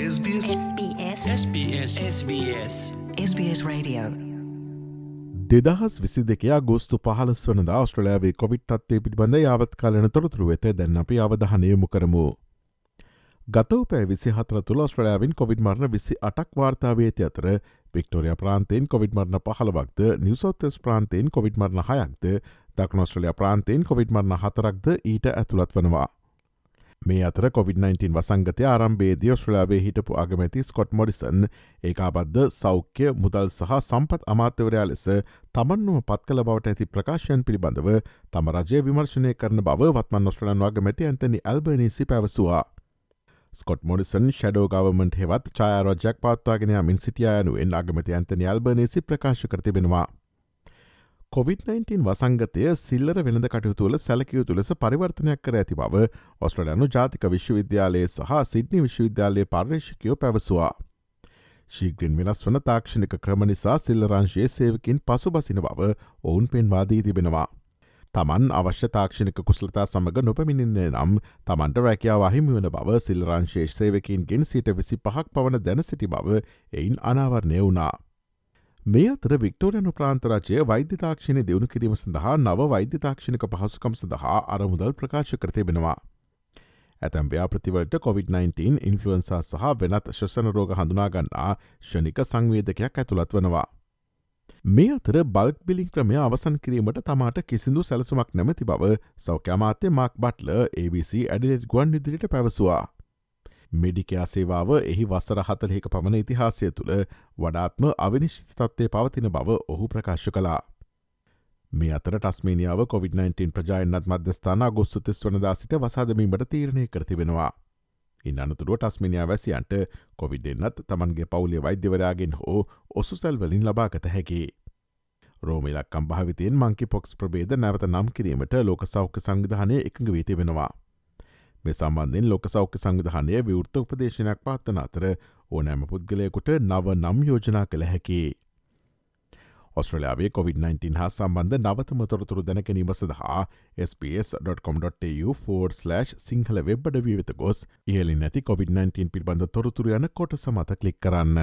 SBS SBS SBS SBS SBS Radio දෙදහස් විසි දෙකයා ගෝස්තු පහලස් වනද austrලයාාවේ Covid තත්වේ පිළිබඳ යාවත්කාලන තොරතුරු වෙත දැන් අපි අවධහනයමු කරමු. ගතවපෑ විසි හතර තුළ ස්ට්‍රලයාාවින් කොවිඩ් මරණ විසි අටක් වාර්තාාවේති අතර වික්ටෝරිය ප්‍රාන්තයෙන් කොවිඩ් මරණ පහලවක්ද නිවසෝත්තස් ප්‍රාන්තයෙන් කොවිඩ් මරණ හයක්ද දක්නොස්ට්‍රලයා ප්‍රාන්තයෙන් කොවිඩ් මරණ හතරක්ද ඊට ඇතුළත් වනවා. මේ අතර COොVID-19 වසංගතය ආරම්භේදී ඔස්ට්‍රලාවේ හිටපු අගමැති ස්කොට් මොඩිසන් ඒකාබද්ධ සෞඛ්‍ය මුදල් සහ සම්පත් අමාත්‍යවරයා ලෙස තමන්නුම පත් කළ බවට ඇති ප්‍රකාශයන් පිළිබඳව තම රජය විමර්ශනය කරන බව වත්මන් ඔස්ට්‍රලන් වගමැති ඇතනි ඇල්බනිසි පැවසවා. ස්කොට් මොඩිසන් ෂඩෝ ගවමට හෙවත් චායරෝජයක් පත්වාගෙන මින් සිටියයනුවෙන් අගමති ඇතනි ඇල්බනේසි ප්‍රකාශ කරතිබෙනවා. COොVID-19 වසංගතය සිල්ලර වෙනද කටයුතුවල සැලකයුතු ලෙස පරිවර්තනයක් කර ඇති බව ඔස්ට්‍රලයනු ජාතික විශ්වවිද්‍යාලයේ සහ සිද්නි විශ්වවිද්‍යාලයේ පර්යේෂකයෝ පැවසවා. ශීග්‍රින් වෙනස් වන තාක්ෂණික ක්‍රම නිසා සිල්ලරංශයේ සේවකින් පසු බසින බව ඔවුන් පෙන්වාදී තිබෙනවා. තමන් අවශ්‍ය තාක්ෂණික කුසලතා සමඟ නොපමිණින්නේ නම් තමන්ට රැකයාව අහිමිවන බව සිල්රංශේෂ සේවකින්ගෙන් සිට විසි පහක් පවන දැන සිටි බව එයින් අනාවරණය වුණා. මේ අතර වික්ටෝරයනු ප්‍රාන්තරාජය වෛද්‍ය තාක්ෂණය දියුණු කිරීම සඳහා නව වෛද්‍ය තාක්ෂණික පහසුකම් සඳහා අරමුදල් ප්‍රකාශ කරතිබෙනවා. ඇතැම් ව්‍යාපතිවලට COොVID-19 ඉන්ෆලුවන්සා සහ වෙනත් ශෂණ රෝග හඳුනාගන්නා ෂණික සංවේදකයක් ඇතුළත් වනවා. මේ අතර බල්ක් බිලිං ක්‍රමය අවසන් කිරීමට තමාට කිසිදු සැලසුමක් නැමති බව සෞඛ්‍යමාත්‍ය මක් බට්ල ABC ඇඩිලෙට් ගුවන් ඉදිරිට පැවසවා. මෙඩිකයා සේවාව එහි වසර හතලෙක පමණ ඉතිහාසය තුළ වඩාත්ම අවිනිශ්චිත තත්වය පවතින බව ඔහු ප්‍රකාශ කලා. මේ අතර ටස්මේනියාව COොVID-19 ප්‍රජායන්නත් මධ්‍යස්ථාන ගොස්තුතිස් වනදා සිට වසාදමීමට තීරණය කරතිබෙනවා. ඉන් අනතුරුව ටස්මිනියා වැසියන්ට කොවිඩෙන්න්නත් තමන්ගේ පවුලිය වෛද්‍යවරයාගෙන් හෝ ඔසුසැල් වලින් ලබාගත හැකි. රෝමිලක්කම් භාවිතයෙන් මංකි පොක්ස් ප්‍රබේද නැවත නම් කිරීමට ලෝක සෞඛ්‍ය සංවිධානය එකඟ වීති වෙනවා. මේ සම්බන්ධෙන් ලොක සෞඛ්‍ය සංවිධානය විවෘත උපදේශනයක් පත්වන අතර ඕනෑම පුද්ගලයකුට නව නම් යෝජනා කළ හැකි. ඔස්ට්‍රලයාාවේ COොVID-19 හා සම්බන්ධ නවතම තොරතුරු දැනැනීම සඳහා SBS.com.tu4/ සිංහල වෙබ්බඩ වීවිත ගොස් ඉහලි නැති COොVID-19 පිල්බඳ තොරතුර යන කොට සමත කලික් කරන්න.